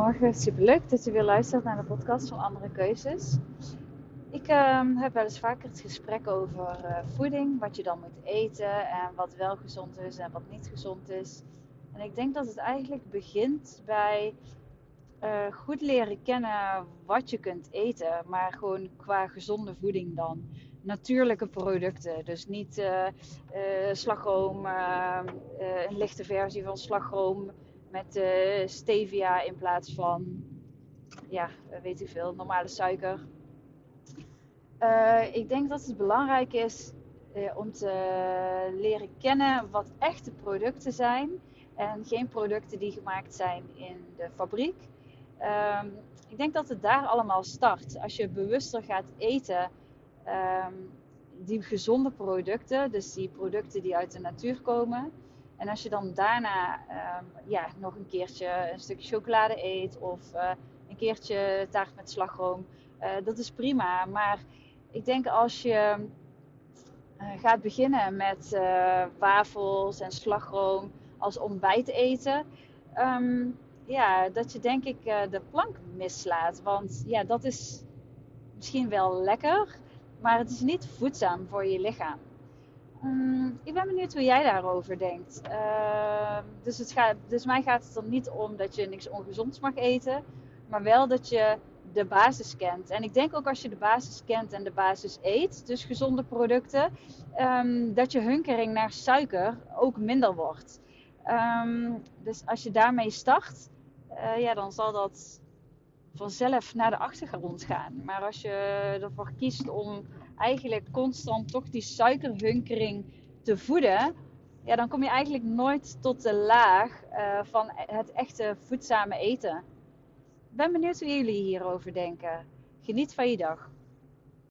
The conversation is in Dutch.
Goedemorgen, superleuk dat je weer luistert naar de podcast van Andere Keuzes. Ik ehm, heb wel eens vaker het gesprek over uh, voeding, wat je dan moet eten en wat wel gezond is en wat niet gezond is. En ik denk dat het eigenlijk begint bij uh, goed leren kennen wat je kunt eten, maar gewoon qua gezonde voeding dan. Natuurlijke producten, dus niet uh, slagroom, een lichte versie van slagroom met uh, stevia in plaats van, ja, weet u veel, normale suiker. Uh, ik denk dat het belangrijk is uh, om te leren kennen wat echte producten zijn en geen producten die gemaakt zijn in de fabriek. Um, ik denk dat het daar allemaal start. Als je bewuster gaat eten, um, die gezonde producten, dus die producten die uit de natuur komen, en als je dan daarna um, ja, nog een keertje een stukje chocolade eet of uh, een keertje taart met slagroom, uh, dat is prima. Maar ik denk als je uh, gaat beginnen met wafels en slagroom als ontbijt eten, um, ja, dat je denk ik de plank mislaat. Want ja, dat is misschien wel lekker, maar het is niet voedzaam voor je lichaam. Um, ik ben benieuwd hoe jij daarover denkt. Uh, dus, het gaat, dus mij gaat het er niet om dat je niks ongezonds mag eten, maar wel dat je de basis kent. En ik denk ook als je de basis kent en de basis eet, dus gezonde producten, um, dat je hunkering naar suiker ook minder wordt. Um, dus als je daarmee start, uh, ja, dan zal dat vanzelf naar de achtergrond gaan. Maar als je ervoor kiest om eigenlijk constant toch die suikerhunkering te voeden, ja, dan kom je eigenlijk nooit tot de laag uh, van het echte voedzame eten. Ik ben benieuwd hoe jullie hierover denken. Geniet van je dag.